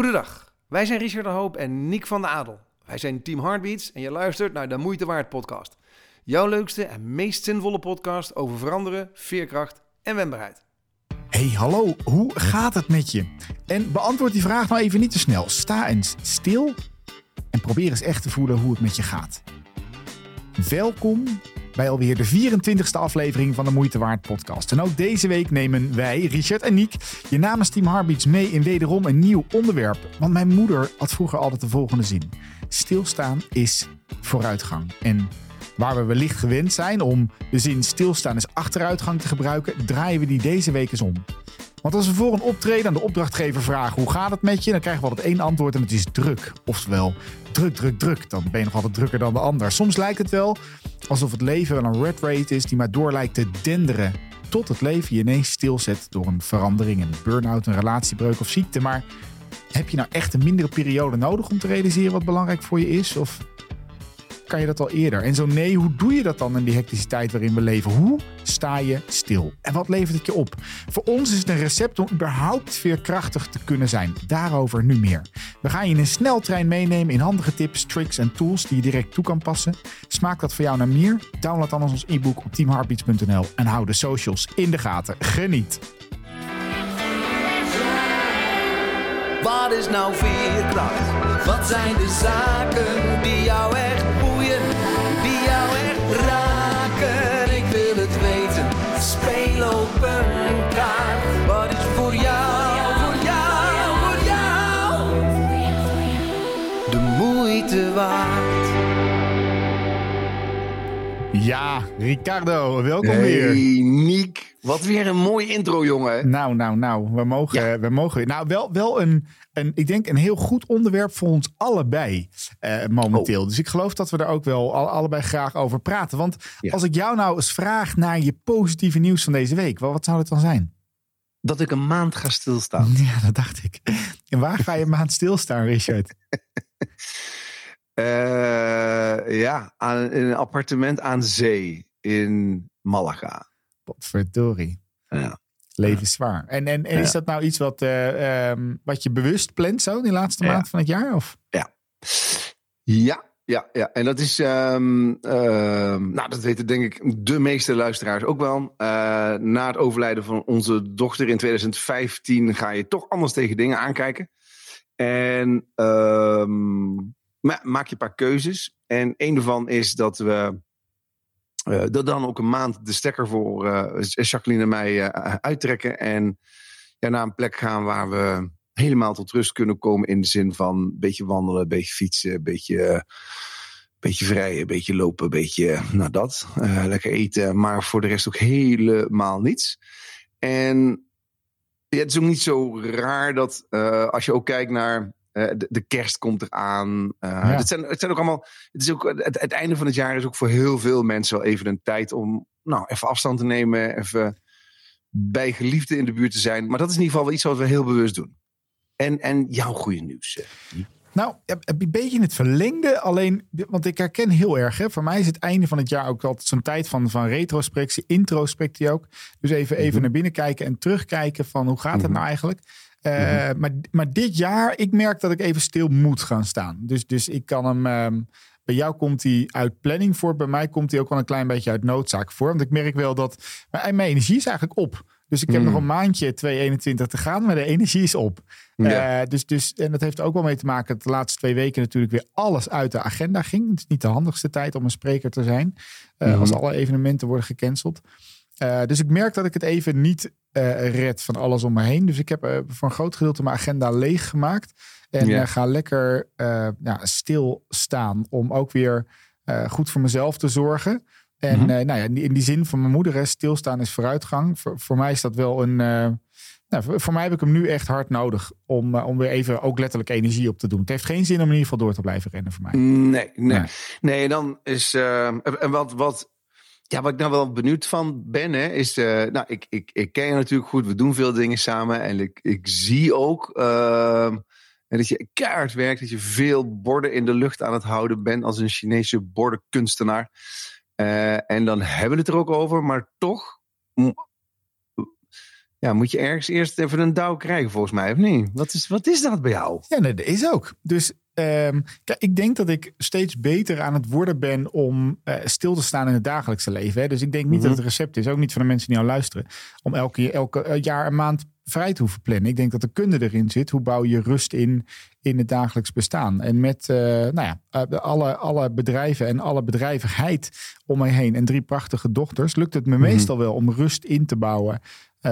Goedendag, wij zijn Richard de Hoop en Nick van de Adel. Wij zijn Team Heartbeats en je luistert naar de Moeite Waard podcast. Jouw leukste en meest zinvolle podcast over veranderen, veerkracht en wendbaarheid. Hey, hallo, hoe gaat het met je? En beantwoord die vraag nou even niet te snel. Sta eens stil en probeer eens echt te voelen hoe het met je gaat. Welkom bij alweer de 24e aflevering van de Moeite Waard podcast. En ook deze week nemen wij, Richard en Niek, je namens Team Heartbeats mee in wederom een nieuw onderwerp. Want mijn moeder had vroeger altijd de volgende zin. Stilstaan is vooruitgang. En waar we wellicht gewend zijn om de zin stilstaan is achteruitgang te gebruiken, draaien we die deze week eens om. Want als we voor een optreden aan de opdrachtgever vragen hoe gaat het met je, dan krijgen we altijd één antwoord en het is druk. Oftewel, druk, druk, druk. Dan ben je nog altijd drukker dan de ander. Soms lijkt het wel alsof het leven wel een red rate is die maar door lijkt te denderen. Tot het leven je ineens stilzet door een verandering, een burn-out, een relatiebreuk of ziekte. Maar heb je nou echt een mindere periode nodig om te realiseren wat belangrijk voor je is? Of kan je dat al eerder? En zo nee, hoe doe je dat dan in die hectische tijd waarin we leven? Hoe sta je stil? En wat levert het je op? Voor ons is het een recept om überhaupt veerkrachtig te kunnen zijn. Daarover nu meer. We gaan je in een sneltrein meenemen in handige tips, tricks en tools die je direct toe kan passen. Smaakt dat voor jou naar meer? Download dan ons e-book op teamheartbeats.nl en hou de socials in de gaten. Geniet! Wat is nou veerkracht? Wat zijn de zaken die jou Ja, Ricardo, welkom Hey, weer. Niek. Wat weer een mooie intro, jongen. Nou, nou, nou, we mogen, we mogen. Nou, wel, wel een, een, ik denk een heel goed onderwerp voor ons allebei eh, momenteel. Dus ik geloof dat we er ook wel al, allebei graag over praten. Want Ja. als ik jou nou eens vraag naar je positieve nieuws van deze week, wat, wat zou dat dan zijn? Dat ik een maand ga stilstaan. Ja, dat dacht ik. En waar ga je een maand stilstaan, Richard? Eh, ja, aan, in een appartement aan zee in Malaga. Potverdorie. Ja. Leven is zwaar. En, en, en is Ja. dat nou iets wat, eh, ehm, wat je bewust plant zo, die laatste Ja. maand van het jaar? Of? Ja, ja, ja. En dat is, ehm, ehm, nou, dat weten denk ik de meeste luisteraars ook wel. Eh, na het overlijden van onze dochter in 2015 ga je toch anders tegen dingen aankijken. En ma- maak je een paar keuzes. En een daarvan is dat we eh, dat dan ook een maand de stekker voor eh, Jacqueline en mij eh, uittrekken. En ja, naar een plek gaan waar we helemaal tot rust kunnen komen. In de zin van een beetje wandelen, een beetje fietsen, een beetje, beetje vrijen, een beetje lopen, een beetje, nou dat. lekker eten, maar voor de rest ook helemaal niets. En het is ook niet zo raar dat als je ook kijkt naar eh, de, de kerst komt eraan. Ja. het, zijn, het zijn ook allemaal. Het, is ook, het, het einde van het jaar is ook voor heel veel mensen wel even een tijd om nou, even afstand te nemen. Even bij geliefden in de buurt te zijn. Maar dat is in ieder geval wel iets wat we heel bewust doen. En, en jouw goede nieuws. eh. Nou, een beetje in het verlengde. Alleen, want ik herken heel erg. Hè, voor mij is het einde van het jaar ook altijd zo'n tijd van, van retrospectie, introspectie ook. Dus even, even Mhm. naar binnen kijken en terugkijken van hoe gaat het Mhm. nou eigenlijk. Eh, Mhm. maar, maar dit jaar, ik merk dat ik even stil moet gaan staan. Dus, dus ik kan hem... ehm, bij jou komt hij uit planning voor. Bij mij komt hij ook wel een klein beetje uit noodzaak voor. Want ik merk wel dat mijn, mijn energie is eigenlijk op. Dus ik heb nog een maandje 2021 te gaan, maar de energie is op. Ja. Eh, dus, dus, en dat heeft ook wel mee te maken dat de laatste twee weken natuurlijk weer alles uit de agenda ging. Het is niet de handigste tijd om een spreker te zijn. eh, Mhm. Als alle evenementen worden gecanceld. Eh, dus ik merk dat ik het even niet eh, red van alles om me heen. Dus ik heb eh, voor een groot gedeelte mijn agenda leeg gemaakt. En ga lekker ja, stilstaan om ook weer goed voor mezelf te zorgen. En Mhm. nou ja, in die, in die zin van mijn moeder, hè, stilstaan is vooruitgang. Voor, voor mij is dat wel een. nou, voor, mij heb ik hem nu echt hard nodig om, om weer even ook letterlijk energie op te doen. Het heeft geen zin om in ieder geval door te blijven rennen voor mij. Nee, nee. Nee. Nee, dan is. en wat, wat, ja, wat ik nou wel benieuwd van ben, hè, is. eh, nou, ik, ik, ik ken je natuurlijk goed. We doen veel dingen samen. En ik, ik zie ook. ehm, dat je keihard werkt. Dat je veel borden in de lucht aan het houden bent. Als een Chinese bordenkunstenaar. Eh, en dan hebben we het er ook over. Maar toch. ja, moet je ergens eerst even een douw krijgen, volgens mij, of niet? Wat is, wat is dat bij jou? Ja, nee, dat is ook. Dus ehm, kijk, ik denk dat ik steeds beter aan het worden ben om eh, stil te staan in het dagelijkse leven. Hè. Dus ik denk niet Mhm. dat het recept is, ook niet van de mensen die nou luisteren, om elke, elke eh, jaar een maand vrij te hoeven plannen. Ik denk dat de kunde erin zit. Hoe bouw je rust in in het dagelijks bestaan? En met eh, nou ja, alle, alle bedrijven en alle bedrijvigheid om mij heen en drie prachtige dochters, lukt het me Mhm. meestal wel om rust in te bouwen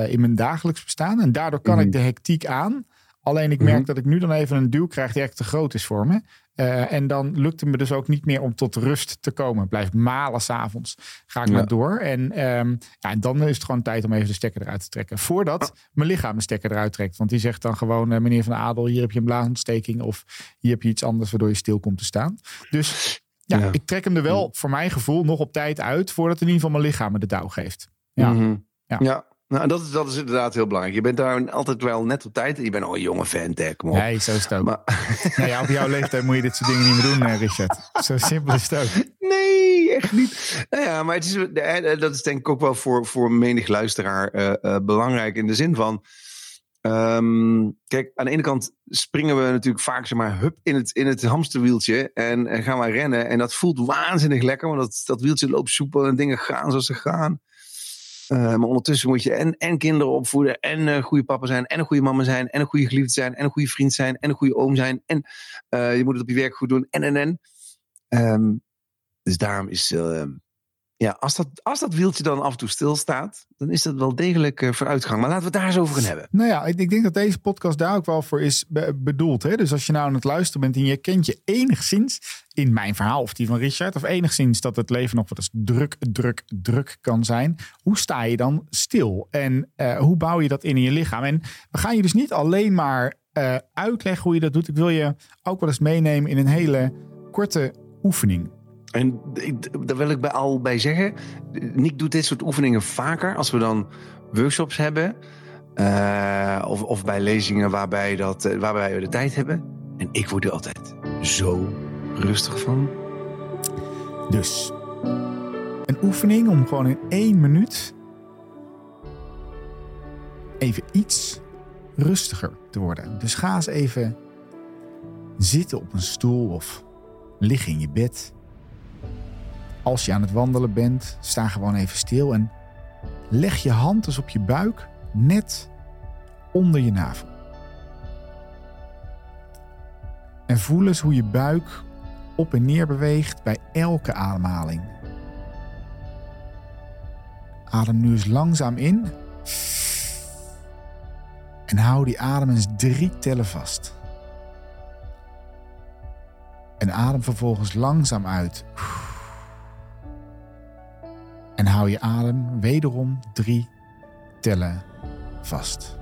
in mijn dagelijks bestaan. En daardoor kan Mhm. ik de hectiek aan. Alleen ik merk Mhm. dat ik nu dan even een duw krijg die echt te groot is voor me. Eh, en dan lukt het me dus ook niet meer om tot rust te komen. Blijf malen s'avonds. Ga ik Ja. maar door. En, ehm, ja, en dan is het gewoon tijd om even de stekker eruit te trekken. Voordat mijn lichaam de stekker eruit trekt. Want die zegt dan gewoon, eh, meneer Van Adel, hier heb je een blaasontsteking. Of hier heb je iets anders waardoor je stil komt te staan. Dus ja, Ja. ik trek hem er wel voor mijn gevoel nog op tijd uit. Voordat in ieder geval mijn lichaam me de touw geeft. Ja. Mhm. Ja. ja. Nou, dat is, dat is inderdaad heel belangrijk. Je bent daar altijd wel net op tijd. Je bent al een jonge. Kom op. Nee, zo is het ook. Maar, Nou ja, op jouw leeftijd moet je dit soort dingen niet meer doen, eh, Richard. Zo simpel is het ook. nee, echt niet. Nou ja, maar het is, eh, dat is denk ik ook wel voor, voor menig luisteraar eh, eh, belangrijk. In de zin van... ehm, kijk, aan de ene kant springen we natuurlijk vaak zeg maar, hup in het, in het hamsterwieltje. En, en gaan we rennen. En dat voelt waanzinnig lekker. Want dat, dat wieltje loopt soepel en dingen gaan zoals ze gaan. Eh, maar ondertussen moet je en, en kinderen opvoeden. En een goede papa zijn. En een goede mama zijn. En een goede geliefde zijn. En een goede vriend zijn. En een goede oom zijn. En eh, je moet het op je werk goed doen. En en en. Ehm, dus daarom is. Ja, als dat, als dat wieltje dan af en toe stilstaat. dan is dat wel degelijk eh, vooruitgang. Maar laten we het daar eens over gaan hebben. Nou ja, ik, ik denk dat deze podcast daar ook wel voor is be- bedoeld. Hè? Dus als je nou aan het luisteren bent en je kent je enigszins in mijn verhaal of die van Richard, of enigszins dat het leven nog wat eens druk, druk, druk kan zijn. Hoe sta je dan stil? En eh, hoe bouw je dat in in je lichaam? En we gaan je dus niet alleen maar eh, uitleggen hoe je dat doet. Ik wil je ook wel eens meenemen in een hele korte oefening. En daar wil ik bij al bij zeggen. Nick doet dit soort oefeningen vaker. Als we dan workshops hebben. eh, of, of bij lezingen waarbij, dat, eh, waarbij we de tijd hebben. En ik word er altijd zo rustig van. Dus een oefening om gewoon in één minuut even iets rustiger te worden. Dus ga eens even zitten op een stoel of liggen in je bed. Als je aan het wandelen bent, sta gewoon even stil en leg je hand eens op je buik, net onder je navel. En voel eens hoe je buik op en neer beweegt bij elke ademhaling. Adem nu eens langzaam in. En hou die adem eens drie tellen vast. En adem vervolgens langzaam uit. En hou je adem wederom drie tellen vast.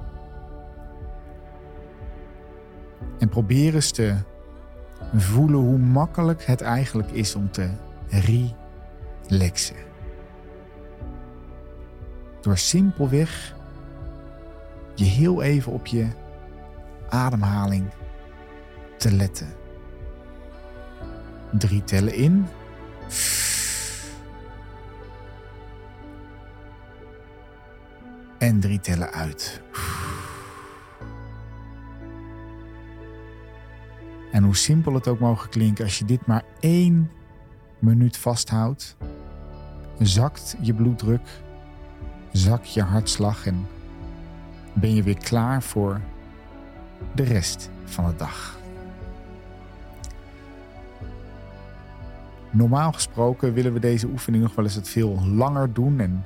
En probeer eens te voelen hoe makkelijk het eigenlijk is om te relaxen. Door simpelweg je heel even op je ademhaling te letten. Drie tellen in. En drie tellen uit. En hoe simpel het ook mogen klinken, als je dit maar één minuut vasthoudt, zakt je bloeddruk, zakt je hartslag en ben je weer klaar voor de rest van de dag. Normaal gesproken willen we deze oefening nog wel eens het veel langer doen en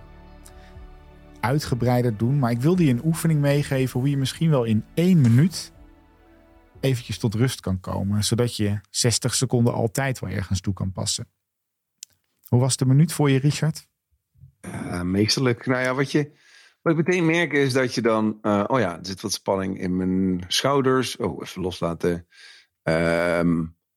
uitgebreider doen, maar ik wilde je een oefening meegeven hoe je misschien wel in één minuut eventjes tot rust kan komen, zodat je 60 seconden altijd wel ergens toe kan passen. Hoe was de minuut voor je, Richard? Ja, meesterlijk. Nou ja, wat, je, wat ik meteen merk is dat je dan... eh, oh ja, er zit wat spanning in mijn schouders. Oh, even loslaten. Er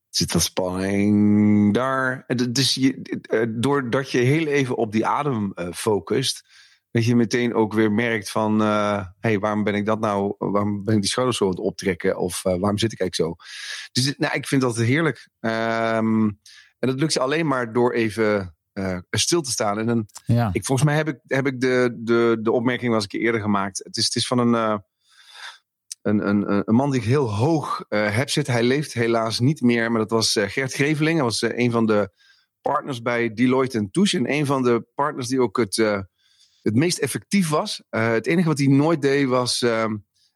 zit wat spanning daar. D- Dus je, eh, doordat je heel even op die adem eh, focust... dat je meteen ook weer merkt van... hé, hey, waarom ben ik dat nou... waarom ben ik die schouders zo aan het optrekken? Of eh, waarom zit ik eigenlijk zo? Dus nou, ik vind dat heerlijk. Ehm, en dat lukt alleen maar door even eh, stil te staan. En dan, Ja. ik, volgens mij heb ik, heb ik de, de, de opmerking was een keer eerder gemaakt. Het is, het is van een, een, een, een man die ik heel hoog heb zitten. Hij leeft helaas niet meer, maar dat was Gert Greveling. Hij was een van de partners bij Deloitte en Touche. En een van de partners die ook het, het meest effectief was. Eh, het enige wat hij nooit deed was, ehm,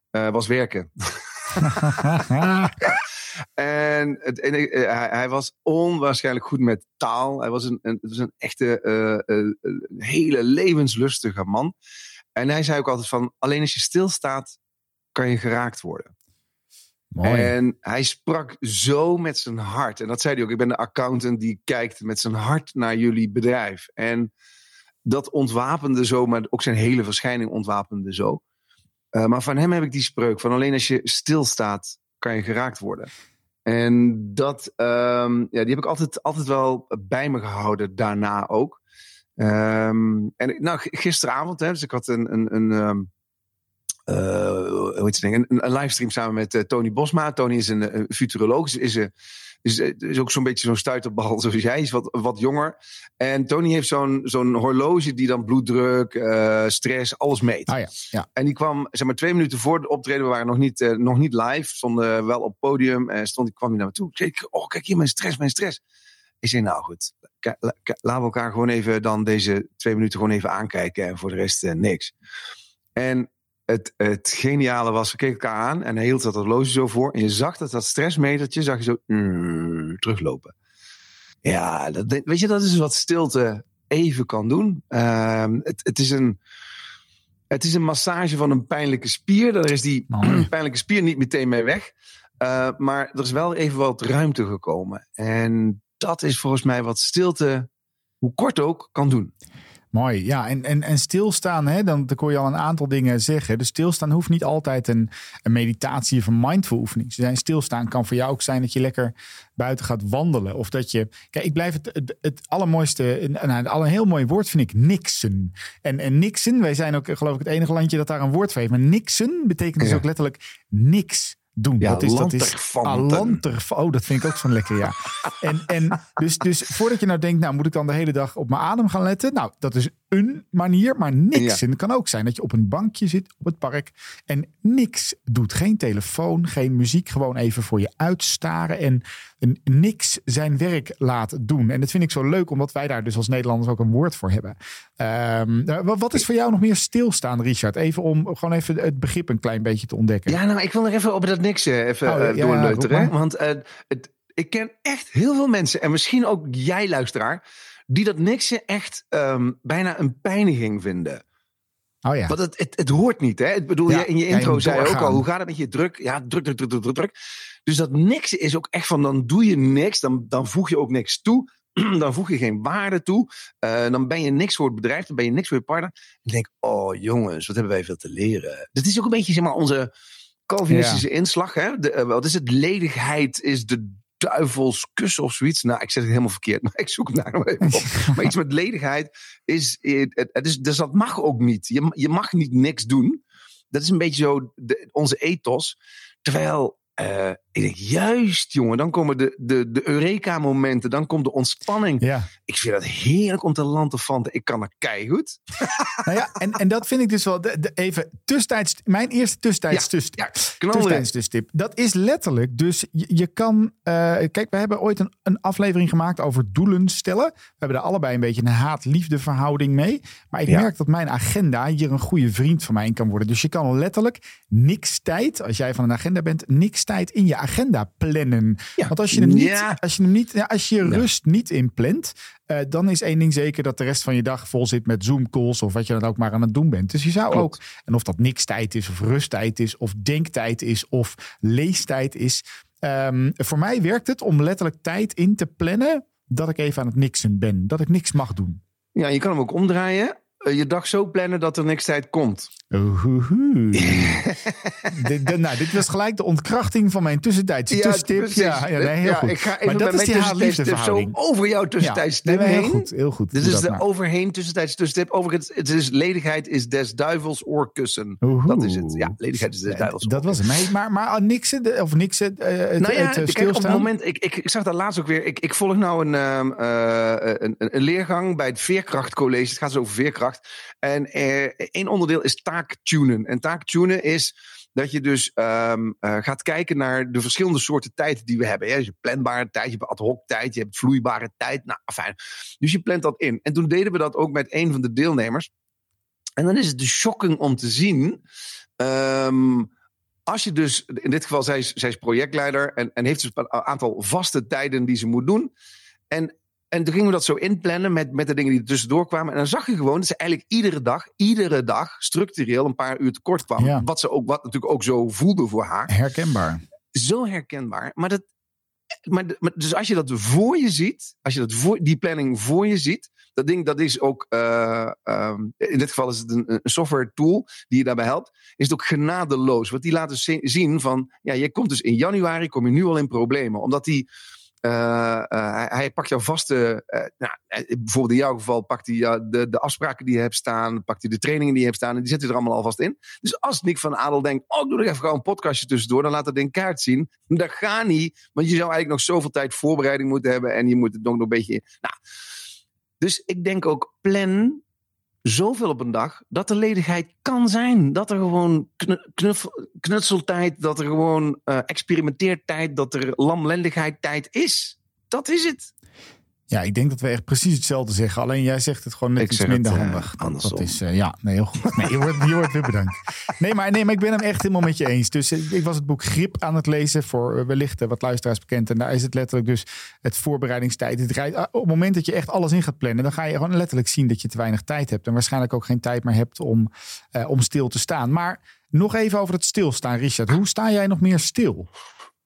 eh, was werken. En het enige, eh, hij, hij was onwaarschijnlijk goed met taal. Hij was een, een, was een echte, hele levenslustige man. En hij zei ook altijd van, alleen als je stilstaat, kan je geraakt worden. Mooi. En hij sprak zo met zijn hart. En dat zei hij ook. Ik ben de accountant die kijkt met zijn hart naar jullie bedrijf. En dat ontwapende zo, maar ook zijn hele verschijning ontwapende zo. Eh, maar van hem heb ik die spreuk van alleen als je stilstaat, kan je geraakt worden. En dat, ehm, ja, die heb ik altijd, altijd wel bij me gehouden, daarna ook. Ehm, en nou, gisteravond, hè, dus ik had een, een, een, ehm, eh, hoe heet het? Een, livestream samen met eh, Tony Bosma. Tony is een, futuroloog, is, is, is, is ook zo'n beetje zo'n stuiterbal zoals jij, is wat, wat jonger. En Tony heeft zo'n zo'n horloge die dan bloeddruk, eh, stress, alles meet. Ah ja, ja. En die kwam, zeg maar, twee minuten voor het optreden. We waren nog niet, eh, nog niet live. Stonden wel op het podium. En stond, kwam hij naar me toe. Zei, oh, kijk hier, mijn stress, mijn stress. Ik zei, nou goed. Laten we elkaar gewoon even dan deze twee minuten gewoon even aankijken. En voor de rest eh, niks. En het, het geniale was, we keken elkaar aan. En hij hield dat horloge zo voor. En je zag dat dat stressmetertje, zag je zo mm, teruglopen. Ja, dat, weet je, dat is wat stilte even kan doen. Ehm, het, het is een... Het is een massage van een pijnlijke spier. Daar is die pijnlijke spier niet meteen mee weg. Uh, maar er is wel even wat ruimte gekomen. En dat is volgens mij wat stilte, hoe kort ook, kan doen. Mooi, ja. En, en, en stilstaan, hè, dan, dan kon je al een aantal dingen zeggen. Dus stilstaan hoeft niet altijd een, een meditatie of een mindful oefening te zijn. Stilstaan kan voor jou ook zijn dat je lekker buiten gaat wandelen. Of dat je. Kijk, ik blijf het, het, het allermooiste. Nou, al een heel mooi woord vind ik niksen. En, en niksen, wij zijn ook geloof ik het enige landje dat daar een woord voor heeft. Maar niksen betekent dus Ja. ook letterlijk niks doen. Ja, dat is, dat is. Oh, dat vind ik ook zo'n lekker, ja. En, en dus, dus voordat je nou denkt, nou moet ik dan de hele dag op mijn adem gaan letten? Nou, dat is een manier, maar niks. Ja. En het kan ook zijn dat je op een bankje zit op het park en niks doet. Geen telefoon, geen muziek, gewoon even voor je uitstaren en niks zijn werk laat doen. En dat vind ik zo leuk, omdat wij daar dus als Nederlanders ook een woord voor hebben. Ehm, nou, wat- is voor jou nog meer stilstaan, Richard? Even om gewoon even het begrip een klein beetje te ontdekken. Ja, nou, ik wil nog even op dat niks eh, even Oh, ja, eh, ja. Want eh, het, ik ken echt heel veel mensen, en misschien ook jij luisteraar, die dat niksen echt ehm, bijna een pijniging vinden. Oh ja. Want het, het, het hoort niet, hè? Ik bedoel, Ja, je, in je ja, je intro zei ook al, hoe gaat het met je druk? Ja, druk, druk, druk, druk, druk. Dus dat niks is ook echt van, dan doe je niks, dan, dan voeg je ook niks toe. Dan voeg je geen waarde toe. Eh, dan ben je niks voor het bedrijf, dan ben je niks voor je partner. En dan denk ik, oh jongens, wat hebben wij veel te leren. Dat is ook een beetje, zeg maar, onze Calvinistische inslag. Hè? De, eh, wat is het? Ledigheid is de duivels kus of zoiets. Nou, ik zeg het helemaal verkeerd, maar ik zoek hem daar nog even op. maar iets met ledigheid is, eh, het, het is, dus dat mag ook niet. Je, je mag niet niks doen. Dat is een beetje zo de, onze ethos. Terwijl, eh, ik denk, juist jongen, dan komen de, de, de Eureka-momenten, dan komt de ontspanning. Ja. Ik vind dat heerlijk om te lanterfanten. Ik kan er keigoed. Nou ja, en, en dat vind ik dus wel de, de- even tussentijds. Mijn eerste tussentijds Ja. Tussentijds tussentip. Dat is letterlijk. Dus je, je kan. eh, kijk, we hebben ooit een, een aflevering gemaakt over doelen stellen. We hebben daar allebei een beetje een haat-liefde verhouding mee. Maar ik Ja. merk dat mijn agenda hier een goede vriend van mij in kan worden. Dus je kan letterlijk niks tijd, als jij van een agenda bent, niks tijd in je agenda plannen. Ja. Want als je hem niet, Ja. als je hem niet, ja, als je rust niet inplant, eh, dan is één ding zeker dat de rest van je dag vol zit met Zoom calls of wat je dan ook maar aan het doen bent. Dus je zou Klopt. ook, en of dat niks tijd is of rusttijd is of denktijd is of leestijd is. ehm, voor mij werkt het om letterlijk tijd in te plannen dat ik even aan het niksen ben. Dat ik niks mag doen. Ja, je kan hem ook omdraaien. Eh, je dag zo plannen dat er niks tijd komt. Dit, nou, dit was gelijk de ontkrachting van mijn tussentijdse tussentip. precies. Ja, ja, nee, heel Ja, goed. Ik ga Maar even dat is die zo over jouw Ja, tussentijdstip nee, maar heel heen. goed, heel goed. Dit Doe is de overheen tussentijds tussentip. Overigens, het is ledigheid is des duivels oorkussen. Oehoe. Dat is het. Ja, ledigheid is des duivels Dat was het. Maar, maar, Nixon, de- of Nixon, eh, het, Nou ja, het eh, kijk, op het moment, ik, ik, ik zag dat laatst ook weer. Ik, ik volg nou een, ehm, eh, een, een, een leergang bij het Veerkrachtcollege. Het gaat dus over veerkracht. En eh, één onderdeel is taaktunen. En taaktunen is dat je dus ehm, eh, gaat kijken naar de verschillende soorten tijd die we hebben. Dus je hebt planbare tijd, je hebt ad hoc tijd, je hebt vloeibare tijd. Nou, fijn. Dus je plant dat in. En toen deden we dat ook met een van de deelnemers. En dan is het dus shocking om te zien. ehm, als je dus, in dit geval, zij is, zij is projectleider en, en heeft dus een aantal vaste tijden die ze moet doen. En, en toen gingen we dat zo inplannen met, met de dingen die er tussendoor kwamen. En dan zag je gewoon dat ze eigenlijk iedere dag, iedere dag structureel een paar uur tekort kwam. Ja. Wat ze ook, wat natuurlijk ook zo voelde voor haar. Herkenbaar. Zo herkenbaar. Maar dat, maar, maar dus als je dat voor je ziet, als je dat voor, die planning voor je ziet, dat ding dat is ook, eh, ehm, in dit geval is het een, een software tool die je daarbij helpt, is het ook genadeloos. Want die laten zi- zien van, ja, je komt dus in januari, kom je nu al in problemen. Omdat die, eh, eh, hij, pakt jouw vaste, eh, nou, bijvoorbeeld in jouw geval pakt hij de, de afspraken die je hebt staan, pakt hij de trainingen die je hebt staan en die zet hij er allemaal alvast in. Dus als Nick van Adel denkt, oh, ik doe nog even gewoon een podcastje tussendoor, dan laat dat in kaart zien. Dat gaat niet, want je zou eigenlijk nog zoveel tijd voorbereiding moeten hebben en je moet het nog een beetje. Nou, dus ik denk ook, plan zoveel op een dag dat er ledigheid kan zijn. Dat er gewoon knutseltijd, dat er gewoon eh, experimenteertijd, dat er lamlendigheid tijd is. Dat is het. Ja, ik denk dat we echt precies hetzelfde zeggen. Alleen jij zegt het gewoon net Ik iets minder het, eh, handig. Dat- andersom. Dat is, eh, ja, nee, heel goed. Nee, je, wordt, je wordt weer bedankt. Nee maar, nee, maar ik ben hem echt helemaal met je eens. Dus eh, ik was het boek Grip aan het lezen voor wellicht wat luisteraars bekend. En daar is het letterlijk dus het voorbereidingstijd. Het rijdt, ah, op het moment dat je echt alles in gaat plannen, dan ga je gewoon letterlijk zien dat je te weinig tijd hebt. En waarschijnlijk ook geen tijd meer hebt om, om stil te staan. Maar nog even over het stilstaan, Richard. Hoe sta jij nog meer stil?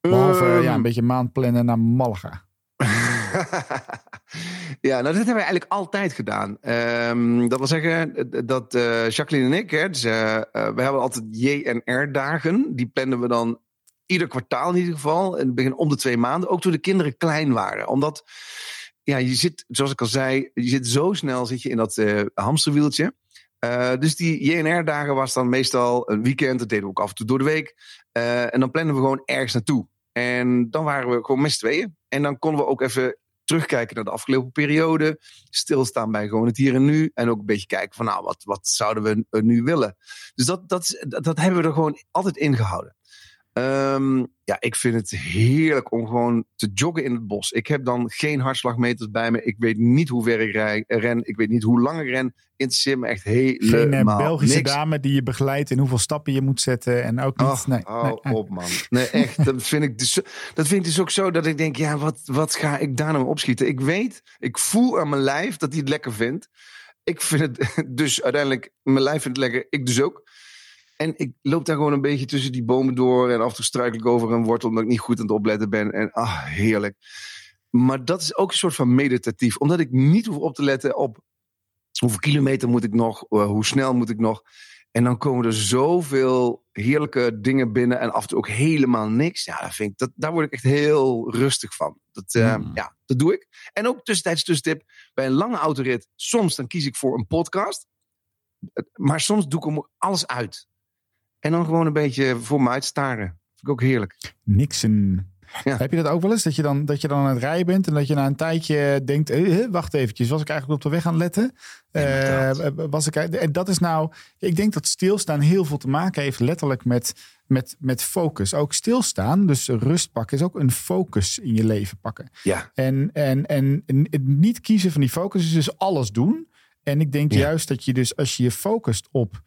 Behalve eh, ja, een Ehm, beetje maandplannen naar Malaga. ja, nou, dat hebben we eigenlijk altijd gedaan. Ehm, dat wil zeggen dat eh, Jacqueline en ik, hè, dus, eh, eh, we hebben altijd J&R-dagen. Die plannen we dan ieder kwartaal in ieder geval. In het begin om de twee maanden. Ook toen de kinderen klein waren. Omdat, ja, je zit, zoals ik al zei, je zit zo snel zit je in dat hamsterwieltje. Dus die JNR-dagen was dan meestal een weekend. Dat deden we ook af en toe door de week. En dan plannen we gewoon ergens naartoe. En dan waren we gewoon met z'n tweeën. En dan konden we ook even terugkijken naar de afgelopen periode. Stilstaan bij gewoon het hier en nu. En ook een beetje kijken van nou, wat, wat zouden we nu willen. Dus dat, dat, dat, hebben we er gewoon altijd ingehouden. Ehm, ja, ik vind het heerlijk om gewoon te joggen in het bos. Ik heb dan geen hartslagmeters bij me. Ik weet niet hoe ver ik rij, ren. Ik weet niet hoe lang ik ren. Interesseert me echt helemaal Geen eh, Belgische niks. dame die je begeleidt en hoeveel stappen je moet zetten. En ook niet. Nee, eh. op, man. Nee, echt. Dat vind, ik dus, dat vind ik dus ook zo dat ik denk, ja, wat, wat ga ik daar nou opschieten? Ik weet, ik voel aan mijn lijf dat hij het lekker vindt. Ik vind het dus uiteindelijk, mijn lijf vindt het lekker, ik dus ook. En ik loop daar gewoon een beetje tussen die bomen door. En af en toe struikel ik over een wortel omdat ik niet goed aan het opletten ben. En ah, heerlijk. Maar dat is ook een soort van meditatief. Omdat ik niet hoef op te letten op hoeveel kilometer moet ik nog, eh, hoe snel moet ik nog. En dan komen er zoveel heerlijke dingen binnen en af en toe ook helemaal niks. Ja, dat vind ik, dat, daar word ik echt heel rustig van. Dat, eh, Mm. Ja, dat doe ik. En ook tussentijds tussentip, bij een lange autorit, soms dan kies ik voor een podcast. Eh, Maar soms doe ik hem alles uit. En dan gewoon een beetje voor me uitstaren. Vind ik ook heerlijk. Nixon. Ja. Heb je dat ook wel eens? Dat je, dan, dat je dan aan het rijden bent en dat je na een tijdje denkt: eh, eh, wacht eventjes, was ik eigenlijk op de weg aan het letten? Inderdaad. Eh, was ik, en dat is nou, ik denk dat stilstaan heel veel te maken heeft, letterlijk met, met, met focus. Ook stilstaan, dus rust pakken, is ook een focus in je leven pakken. Ja. En, en, en niet kiezen van die focus is dus alles doen. En ik denk Ja. juist dat je dus als je je focust op,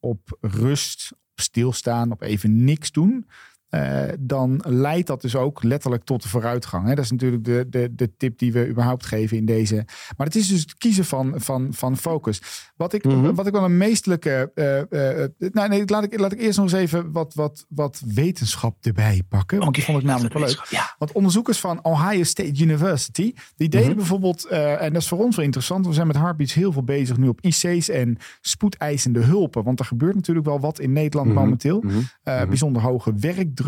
op rust, op stilstaan, op even niks doen. Eh, dan leidt dat dus ook letterlijk tot de vooruitgang. Hè? Dat is natuurlijk de, de, de tip die we überhaupt geven in deze. Maar het is dus het kiezen van, van, van focus. Wat ik, Mhm. wat ik wel een meestelijke. eh, eh, nou, nee, laat ik, laat ik eerst nog eens even wat, wat, wat wetenschap erbij pakken. Want die vond ik namelijk wel leuk. Ja. Want onderzoekers van Ohio State University, die deden Mhm. bijvoorbeeld, en dat is voor ons wel interessant, we zijn met Heartbeats heel veel bezig nu op IC's en spoedeisende hulpen. Want er gebeurt natuurlijk wel wat in Nederland Mhm. momenteel. Bijzonder hoge werkdruk.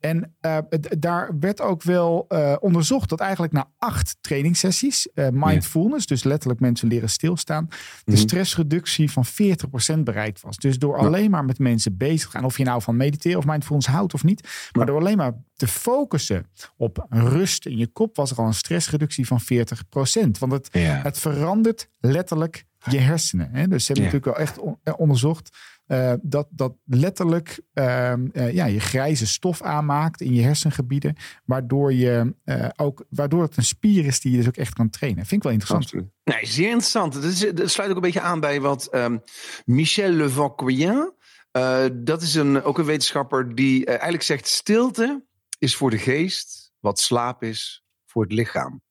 En uh, d- daar werd ook wel uh, onderzocht dat eigenlijk na acht trainingssessies, uh, mindfulness, dus letterlijk mensen leren stilstaan, de Mhm. stressreductie van 40% bereikt was. Dus door alleen maar met mensen bezig te gaan, of je nou van mediteren of mindfulness houdt of niet, maar door alleen maar te focussen op rust in je kop, was er al een stressreductie van 40%. Want het, het verandert letterlijk je hersenen. Hè? Dus ze hebben natuurlijk wel echt on- eh, onderzocht uh, dat, dat letterlijk uh, uh, ja, je grijze stof aanmaakt in je hersengebieden, waardoor, je, uh, ook, waardoor het een spier is die je dus ook echt kan trainen. Vind ik wel interessant. Nee, zeer interessant. Dat, sluit ook een beetje aan bij wat um, Michel uh, dat is een, ook een wetenschapper die eigenlijk zegt: stilte is voor de geest wat slaap is voor het lichaam.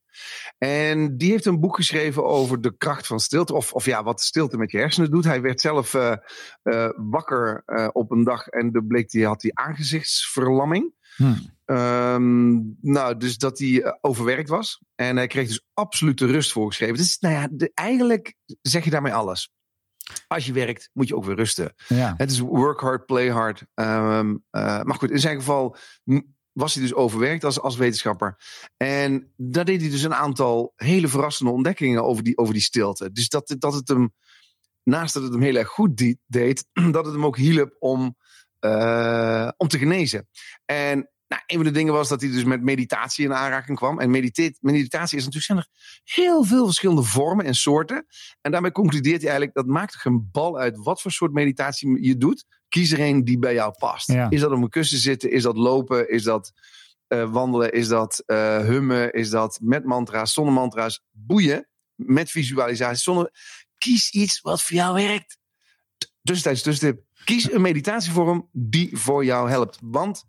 En die heeft een boek geschreven over de kracht van stilte. Of, of ja, wat stilte met je hersenen doet. Hij werd zelf uh, uh, wakker uh, op een dag en de bleek die had die aangezichtsverlamming. Hmm. Um, nou, dus dat hij overwerkt was. En hij kreeg dus absolute rust voorgeschreven. Dus nou ja, de, eigenlijk zeg je daarmee alles. Als je werkt, moet je ook weer rusten. Ja. Het is work hard, play hard. Um, maar goed, in zijn geval was hij dus overwerkt als, als wetenschapper. En daar deed hij dus een aantal hele verrassende ontdekkingen over die, over die stilte. Dus dat, dat het hem, naast dat het hem heel erg goed deed, dat het hem ook hielp om, uh, om te genezen. En nou, een van de dingen was dat hij dus met meditatie in aanraking kwam. En meditatie, meditatie is natuurlijk, zijn er heel veel verschillende vormen en soorten. En daarmee concludeert hij eigenlijk, dat maakt geen bal uit wat voor soort meditatie je doet. Kies er een die bij jou past. Ja. Is dat op een kussen zitten? Is dat lopen? Is dat uh, wandelen? Is dat uh, hummen? Is dat met mantra's, zonder mantra's? Boeien, met visualisatie, zonder... Kies iets wat voor jou werkt. Tussentijds tussentip. Kies een meditatievorm die voor jou helpt. Want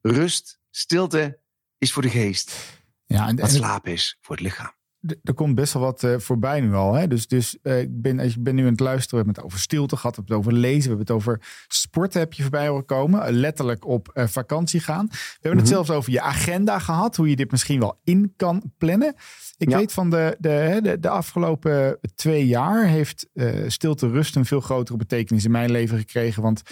rust, stilte is voor de geest. Ja, en, wat slaap is voor het lichaam. Er komt best wel wat uh, voorbij nu al. Hè? Dus, dus uh, ik, ben, ik ben nu aan het luisteren. We hebben het over stilte gehad. We hebben het over lezen. We hebben het over sporten heb je voorbij horen komen. Uh, letterlijk op vakantie gaan. We hebben mm -hmm. het zelfs over je agenda gehad. Hoe je dit misschien wel in kan plannen. Ik ja. weet van de, de, de, de, afgelopen twee jaar heeft stilte rust een veel grotere betekenis in mijn leven gekregen. Want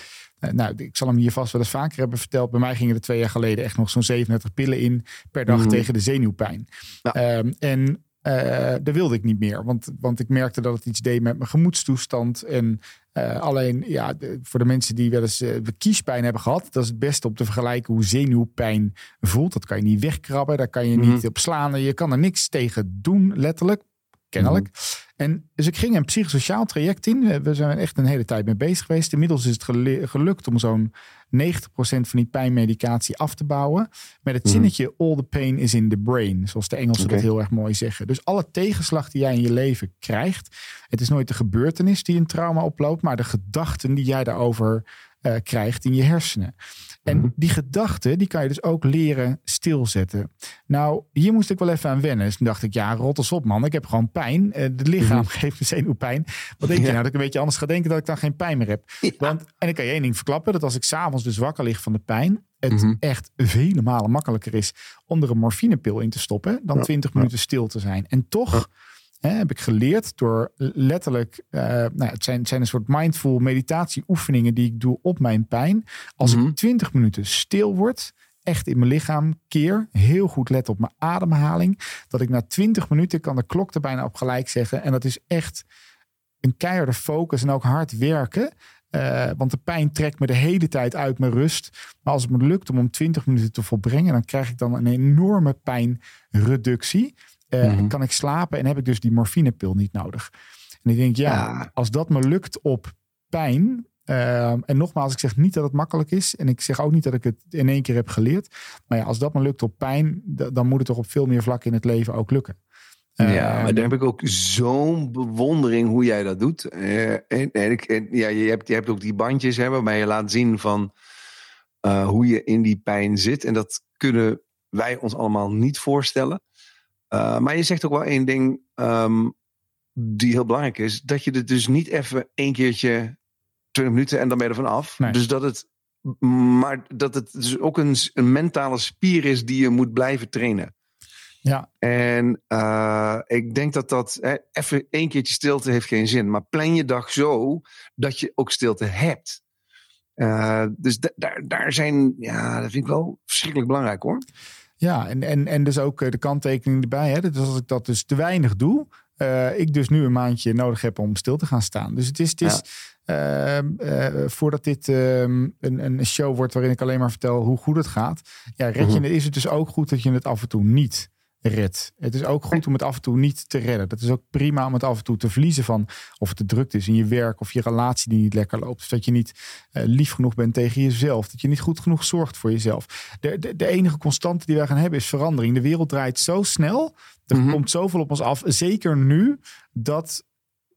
nou, ik zal hem hier vast wel eens vaker hebben verteld. Bij mij gingen er twee jaar geleden echt nog zo'n 37 pillen in per dag mm -hmm. tegen de zenuwpijn. Ja. Um, en uh, dat wilde ik niet meer, want, want ik merkte dat het iets deed met mijn gemoedstoestand. En uh, alleen, ja, de, voor de mensen die wel eens uh, kiespijn hebben gehad, dat is het beste om te vergelijken hoe zenuwpijn voelt. Dat kan je niet wegkrabben, daar kan je Mhm. niet op slaan. Je kan er niks tegen doen, letterlijk, kennelijk. Mhm. En dus ik ging een psychosociaal traject in. We zijn echt een hele tijd mee bezig geweest. Inmiddels is het gelukt om zo'n 90% van die pijnmedicatie af te bouwen. Met het Mhm. zinnetje all the pain is in the brain. Zoals de Engelsen dat heel erg mooi zeggen. Dus alle tegenslag die jij in je leven krijgt. Het is nooit de gebeurtenis die een trauma oploopt. Maar de gedachten die jij daarover eh, krijgt in je hersenen. En Mhm. die gedachten, die kan je dus ook leren stilzetten. Nou, hier moest ik wel even aan wennen. Dus toen dacht ik, ja, rot eens op man. Ik heb gewoon pijn. Eh, Het lichaam geeft me zenuwpijn. Wat denk je Ja. nou? Dat ik een beetje anders ga denken dat ik dan geen pijn meer heb. Want, en ik kan je één ding verklappen. Dat als ik s'avonds dus wakker lig van de pijn. Het Mhm. echt vele malen makkelijker is om er een morfinepil in te stoppen. Dan Ja. 20 minuten stil te zijn. En toch hè, heb ik geleerd door letterlijk. eh, nou, het, zijn, het zijn een soort mindful meditatieoefeningen die ik doe op mijn pijn. Als Mhm. ik 20 minuten stil word. Echt in mijn lichaam keer. Heel goed let op mijn ademhaling. Dat ik na 20 minuten kan de klok er bijna op gelijk zeggen. En dat is echt een keiharde focus en ook hard werken. Eh, want de pijn trekt me de hele tijd uit mijn rust. Maar als het me lukt om om 20 minuten te volbrengen, dan krijg ik dan een enorme pijnreductie. Eh, Mhm. Kan ik slapen en heb ik dus die morfinepil niet nodig. En ik denk, ja, Ja. als dat me lukt op pijn. eh, en nogmaals, ik zeg niet dat het makkelijk is. En ik zeg ook niet dat ik het in één keer heb geleerd. Maar ja, als dat me lukt op pijn, dan moet het toch op veel meer vlakken in het leven ook lukken. Ja, Eh, maar daar heb ik ook zo'n bewondering hoe jij dat doet. En, en, ik, en ja, je, hebt, je hebt ook die bandjes hè, waarbij je laat zien van... eh, hoe je in die pijn zit. En dat kunnen wij ons allemaal niet voorstellen. Uh, maar je zegt ook wel één ding um, die heel belangrijk is. Dat je er dus niet even één keertje 20 minuten en dan ben je er vanaf. Nee. Dus dat het, maar dat het dus ook een, een mentale spier is die je moet blijven trainen. Ja. En uh, ik denk dat dat hè, even één keertje stilte heeft geen zin. Maar plan je dag zo dat je ook stilte hebt. Uh, dus daar, daar zijn, ja, dat vind ik wel verschrikkelijk belangrijk hoor. Ja, en, en, en dus ook de kanttekening erbij. Hè? Dus als ik dat dus te weinig doe, uh, ik dus nu een maandje nodig heb om stil te gaan staan. Dus het is, het is ja. uh, uh, voordat dit een, een show wordt waarin ik alleen maar vertel hoe goed het gaat. Ja, red je Mhm. is het dus ook goed dat je het af en toe niet redt. Het is ook goed om het af en toe niet te redden. Dat is ook prima om het af en toe te verliezen van of het te druk is in je werk of je relatie die niet lekker loopt. Of dat je niet uh, lief genoeg bent tegen jezelf. Dat je niet goed genoeg zorgt voor jezelf. De, de, de enige constante die wij gaan hebben is verandering. De wereld draait zo snel. Er Mhm. komt zoveel op ons af. Zeker nu dat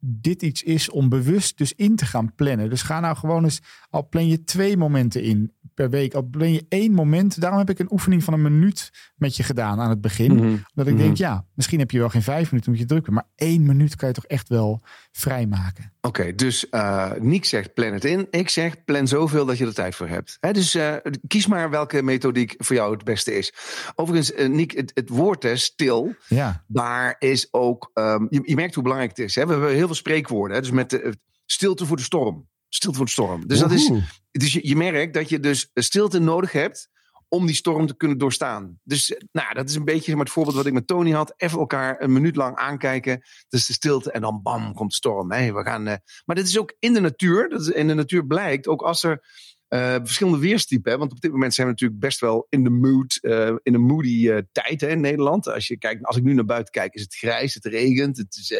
dit iets is om bewust dus in te gaan plannen. Dus ga nou gewoon eens, al plan je twee momenten in per week, al plan je één moment. Daarom heb ik een oefening van een minuut met je gedaan aan het begin. Mhm. Dat ik denk, ja, misschien heb je wel geen vijf minuten omdat je druk bent, maar één minuut kan je toch echt wel vrijmaken. Oké, okay, dus uh, Niek zegt plan het in. Ik zeg plan zoveel dat je er tijd voor hebt. He, dus uh, kies maar welke methodiek voor jou het beste is. Overigens, uh, Niek, het, het woord hè, stil, ja. daar is ook, um, je, je, merkt hoe belangrijk het is. Hè? We hebben heel veel spreekwoorden. Hè? Dus met de, stilte voor de storm. Stilte voor de storm. Dus, dat is, dus je, je merkt dat je dus stilte nodig hebt om die storm te kunnen doorstaan. Dus nou, dat is een beetje het voorbeeld wat ik met Tony had. Even elkaar een minuut lang aankijken. Dus de stilte en dan bam, komt de storm. Hey, we gaan, uh, maar dit is ook in de natuur. Dat is, in de natuur blijkt, ook als er uh, verschillende weerstypen. Want op dit moment zijn we natuurlijk best wel in de mood, uh, in een moody tijd hè, in Nederland. Als, je kijkt, als ik nu naar buiten kijk, is het grijs, het regent. Het is,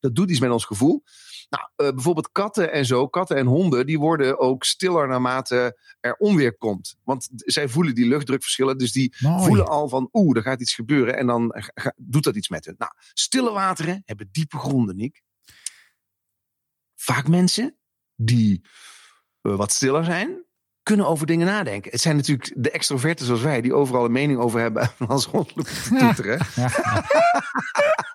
dat doet iets met ons gevoel. Nou, bijvoorbeeld katten en zo, katten en honden, die worden ook stiller naarmate er onweer komt. Want zij voelen die luchtdrukverschillen, dus die Mooi. voelen al van, oeh, er gaat iets gebeuren. En dan doet dat iets met hen. Nou, stille wateren hebben diepe gronden, Nick. Vaak mensen die uh, wat stiller zijn, kunnen over dingen nadenken. Het zijn natuurlijk de extroverten zoals wij, die overal een mening over hebben en als rondlopen te toeteren.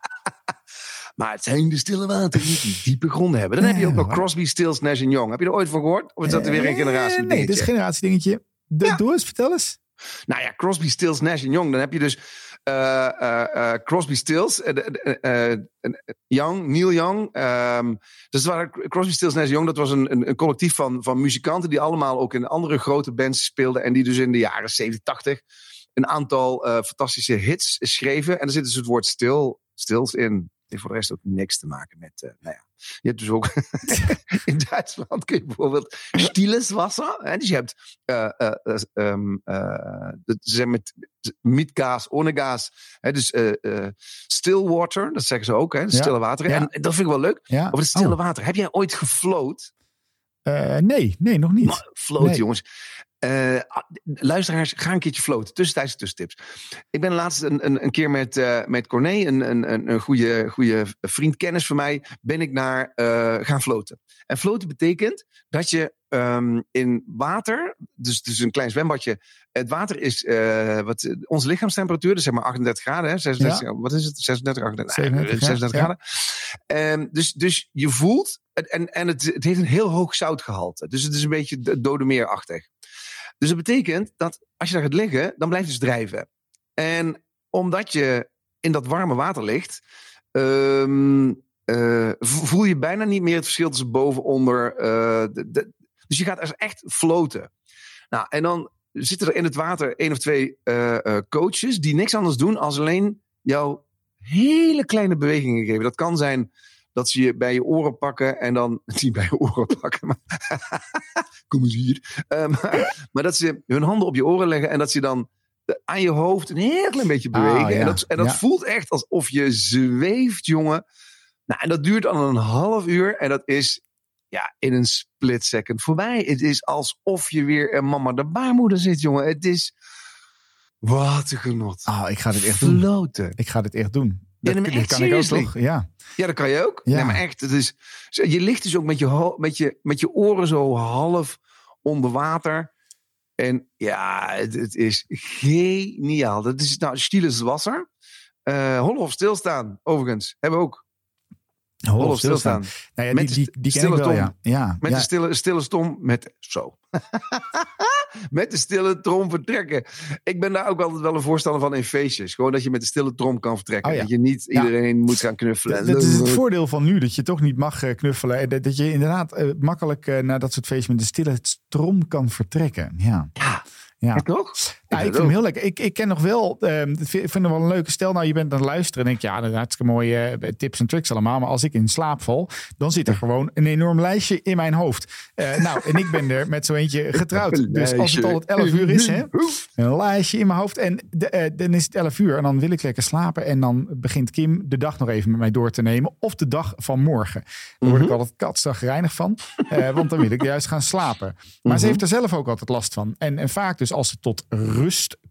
maar het zijn de stille wateren die diepe gronden hebben. Dan heb je ook nog Crosby, Stills, Nash Young. Heb je er ooit van gehoord? Of is dat weer een generatie? Nee, dit is een generatie dingetje. Ja. Doe eens, vertel eens. Nou ja, Crosby, Stills, Nash Young. Dan heb je dus uh, uh, uh, Crosby, Stills, eh, Young, Neil Young. Um, dus waren Crosby, Stills, Nash Young. Dat was een, een, een, collectief van, van muzikanten die allemaal ook in andere grote bands speelden. En die dus in de jaren 70, 80 een aantal fantastische hits schreven. En er zit dus het woord stil, stils in. Heeft voor de rest ook niks te maken met, uh, nou ja. Je hebt dus ook in Duitsland kun je bijvoorbeeld stilles Wasser. Hè? Dus je hebt, uh, um, ze zijn met, met gas, ohne gas. Hè? Dus still water, dat zeggen ze ook, hè? stille water. Ja. En dat vind ik wel leuk. Ja. Over het stille oh. water. Heb jij ooit gefloot? nee, nee, nog niet. Maar, float, nee. jongens. Uh, luisteraars, ga een keertje floten. Tussentijdse tussentips. Ik ben laatst een, een, een keer met, uh, met Corné, een, een, een goede, goede vriend, kennis van mij, ben ik naar uh, gaan floten. En floten betekent dat je um, in water, dus, dus een klein zwembadje, het water is wat, onze lichaamstemperatuur, dus zeg maar 38 graden, hè, 36, ja. wat is het? 36, 38, 37, 36 ja. graden. Um, dus, dus je voelt, en, en het, het heeft een heel hoog zoutgehalte. Dus het is een beetje dodemeerachtig. Dus dat betekent dat als je daar gaat liggen, dan blijft het dus drijven. En omdat je in dat warme water ligt, um, uh, voel je bijna niet meer het verschil tussen boven, onder. De, de, dus je gaat echt floten. Nou, en dan zitten er in het water één of twee uh, coaches die niks anders doen als alleen jou hele kleine bewegingen geven. Dat kan zijn dat ze je bij je oren pakken en dan niet bij je oren pakken, maar kom eens hier. Uh, maar, maar, dat ze hun handen op je oren leggen en dat ze dan aan je hoofd een heel klein beetje bewegen. Ah, ja. En dat, en dat ja. voelt echt alsof je zweeft, jongen. Nou, en dat duurt dan een half uur en dat is ja, in een split second voorbij. Het is alsof je weer een mama de baarmoeder zit, jongen. Het is wat een genot. Oh, ik ga dit echt doen. Floten. Ik ga dit echt doen. Ja, Dat, maar kan ik ook toch? Ja. Ja, dat kan je ook. Ja. Nee, maar echt, het is, je ligt dus ook met je, met je, met je oren zo half onder water. En ja, het, het is geniaal. Dat is nou Stieles Wasser. Uh, Hollen of stilstaan, overigens. Hebben we ook. Hollen of stilstaan. Nou ja, Met die, de die, stille wel, ja. ja, Met ja. de stille, stille stom. Met, zo. met de stille trom vertrekken. Ik ben daar ook altijd wel een voorstander van in feestjes. Gewoon dat je met de stille trom kan vertrekken. Oh. Dat je niet iedereen moet gaan knuffelen. Dat is het voordeel van nu, dat je toch niet mag eh, knuffelen. En dat, dat je inderdaad eh, makkelijk eh, naar dat soort feestjes met de stille stroom kan vertrekken. Ja. Ja, toch? Ja, ik vind hem heel lekker. Ik, ik ken nog wel, ehm, ik vind, hem wel een leuke stel. Nou, je bent aan het luisteren en denk je, ja, dat is hartstikke mooie eh, tips en tricks allemaal. Maar als ik in slaap val, dan zit er gewoon een enorm lijstje in mijn hoofd. Eh, nou, en ik ben er met zo eentje getrouwd. Dus als het al het 11 uur is, hè, een lijstje in mijn hoofd. En de, eh, dan is het 11 uur en dan wil ik lekker slapen. En dan begint Kim de dag nog even met mij door te nemen. Of de dag van morgen. Daar word ik altijd katzagrijnig van. want dan wil ik juist gaan slapen. Maar ze heeft er zelf ook altijd last van. En, en vaak dus als ze tot rust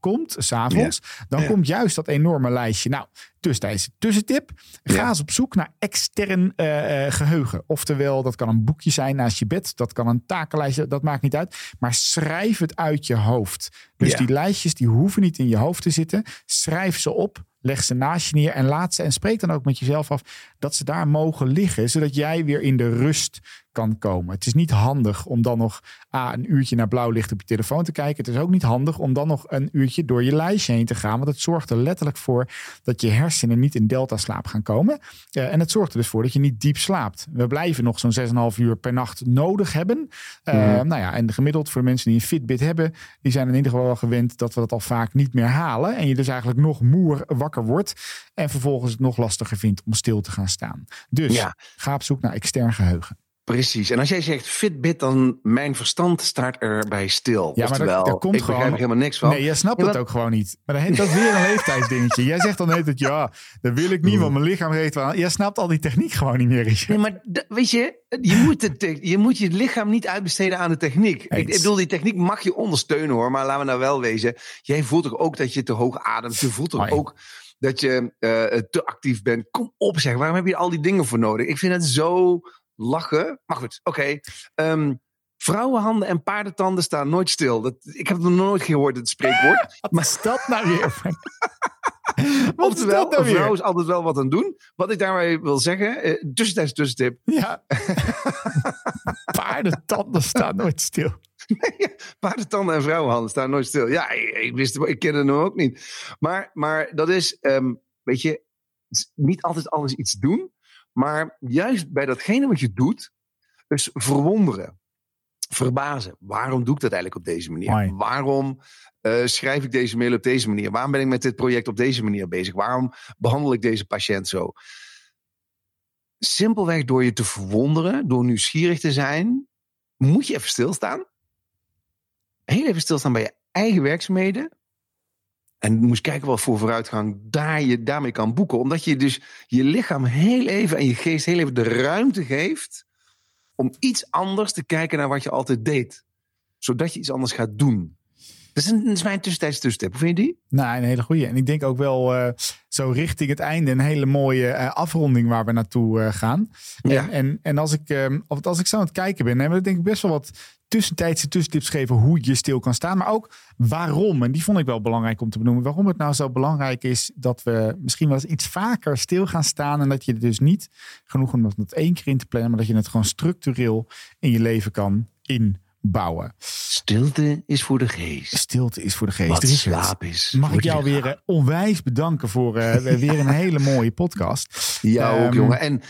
komt, s'avonds. Dan Ja. komt juist dat enorme lijstje. Nou, tussentijds tussentip. Ga Ja. eens op zoek naar extern eh, eh, geheugen. Oftewel, dat kan een boekje zijn naast je bed. Dat kan een takenlijstje, dat maakt niet uit. Maar schrijf het uit je hoofd. Dus die lijstjes die hoeven niet in je hoofd te zitten. Schrijf ze op. Leg ze naast je neer en laat ze. En spreek dan ook met jezelf af dat ze daar mogen liggen. Zodat jij weer in de rust kan komen. Het is niet handig om dan nog ah, een uurtje naar blauw licht op je telefoon te kijken. Het is ook niet handig om dan nog een uurtje door je lijstje heen te gaan. Want het zorgt er letterlijk voor dat je hersenen niet in delta-slaap gaan komen. Eh, en het zorgt er dus voor dat je niet diep slaapt. We blijven nog zo'n 6,5 uur per nacht nodig hebben. Mhm. Nou ja, en gemiddeld voor de mensen die een Fitbit hebben, die zijn in ieder geval wel gewend dat we dat al vaak niet meer halen. En je dus eigenlijk nog moer wakker wordt. En vervolgens het nog lastiger vindt om stil te gaan staan. Dus Ja. ga op zoek naar extern geheugen. Precies. En als jij zegt Fitbit, dan mijn verstand staat erbij stil. Ja, maar daar- Oftewel, daar komt ik begrijp gewoon- er helemaal niks van. Nee, jij snapt Ja, het ook gewoon niet. Maar dat weer een leeftijdsdingetje. Jij zegt dan net dat ja, dat wil ik niet, want mijn lichaam heeft wel. Jij snapt al die techniek gewoon niet meer. Richard. Nee, maar weet je, je moet, het, je moet je lichaam niet uitbesteden aan de techniek. Ik, bedoel, die techniek mag je ondersteunen hoor, maar laten we nou wel wezen. Jij voelt toch ook dat je te hoog ademt. Je voelt toch Oh ja. ook dat je eh, te actief bent. Kom op zeg, waarom heb je al die dingen voor nodig? Ik vind het zo lachen. Maar goed, oké. Ehm, vrouwenhanden en paardentanden staan nooit stil. Dat, ik heb het nog nooit gehoord, het spreekwoord. Wat is dat nou weer? Wat is dat nou een vrouw weer? is altijd wel wat aan het doen. Wat ik daarmee wil zeggen, eh, tussentijds tussentip. Ja. Paardentanden staan nooit stil. Paardentanden en vrouwenhanden staan nooit stil. Ja, ik, ik wist het, ik kende hem ook niet. Maar, maar dat is, ehm, weet je, niet altijd alles iets doen. Maar juist bij datgene wat je doet, dus verwonderen, verbazen. Waarom doe ik dat eigenlijk op deze manier? Waarom eh, schrijf ik deze mail op deze manier? Waarom ben ik met dit project op deze manier bezig? Waarom behandel ik deze patiënt zo? Simpelweg door je te verwonderen, door nieuwsgierig te zijn, moet je even stilstaan. Heel even stilstaan bij je eigen werkzaamheden. En moest kijken wat voor vooruitgang daar je daarmee kan boeken. Omdat je dus je lichaam heel even en je geest heel even de ruimte geeft om iets anders te kijken naar wat je altijd deed. Zodat je iets anders gaat doen. Dat is, een, dat is mijn tussentijds tussentip. Hoe vind je die? Nou, een hele goede. En ik denk ook wel eh, zo richting het einde een hele mooie eh, afronding waar we naartoe eh, gaan. Ja. En, en, en als, ik, eh, of als ik zo aan het kijken ben, dan denk ik best wel wat tussentijdse tussentips geven hoe je stil kan staan. Maar ook waarom. En die vond ik wel belangrijk om te benoemen. Waarom het nou zo belangrijk is dat we misschien wel eens iets vaker stil gaan staan. En dat je dus niet genoeg om dat één keer in te plannen. Maar dat je het gewoon structureel in je leven kan inbouwen. Stilte is voor de geest. Stilte is voor de geest. Wat Richard, slaap is. Mag ik jou weer eh, onwijs bedanken voor eh, weer een hele mooie podcast. Ja, ook Ehm, jongen. En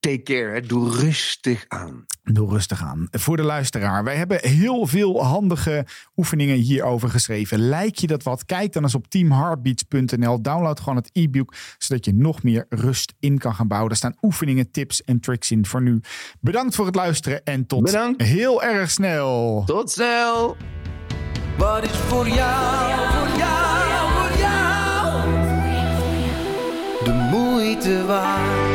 take care. Hè. Doe rustig aan. Doe rustig aan. Voor de luisteraar, wij hebben heel veel handige oefeningen hierover geschreven. Lijkt je dat wat? Kijk dan eens op teamheartbeats.nl. Download gewoon het e-book, zodat je nog meer rust in kan gaan bouwen. Daar staan oefeningen, tips en tricks in voor nu. Bedankt voor het luisteren en tot Bedankt. heel erg snel. Tot snel. Wat is voor jou, voor jou, voor jou de moeite waard?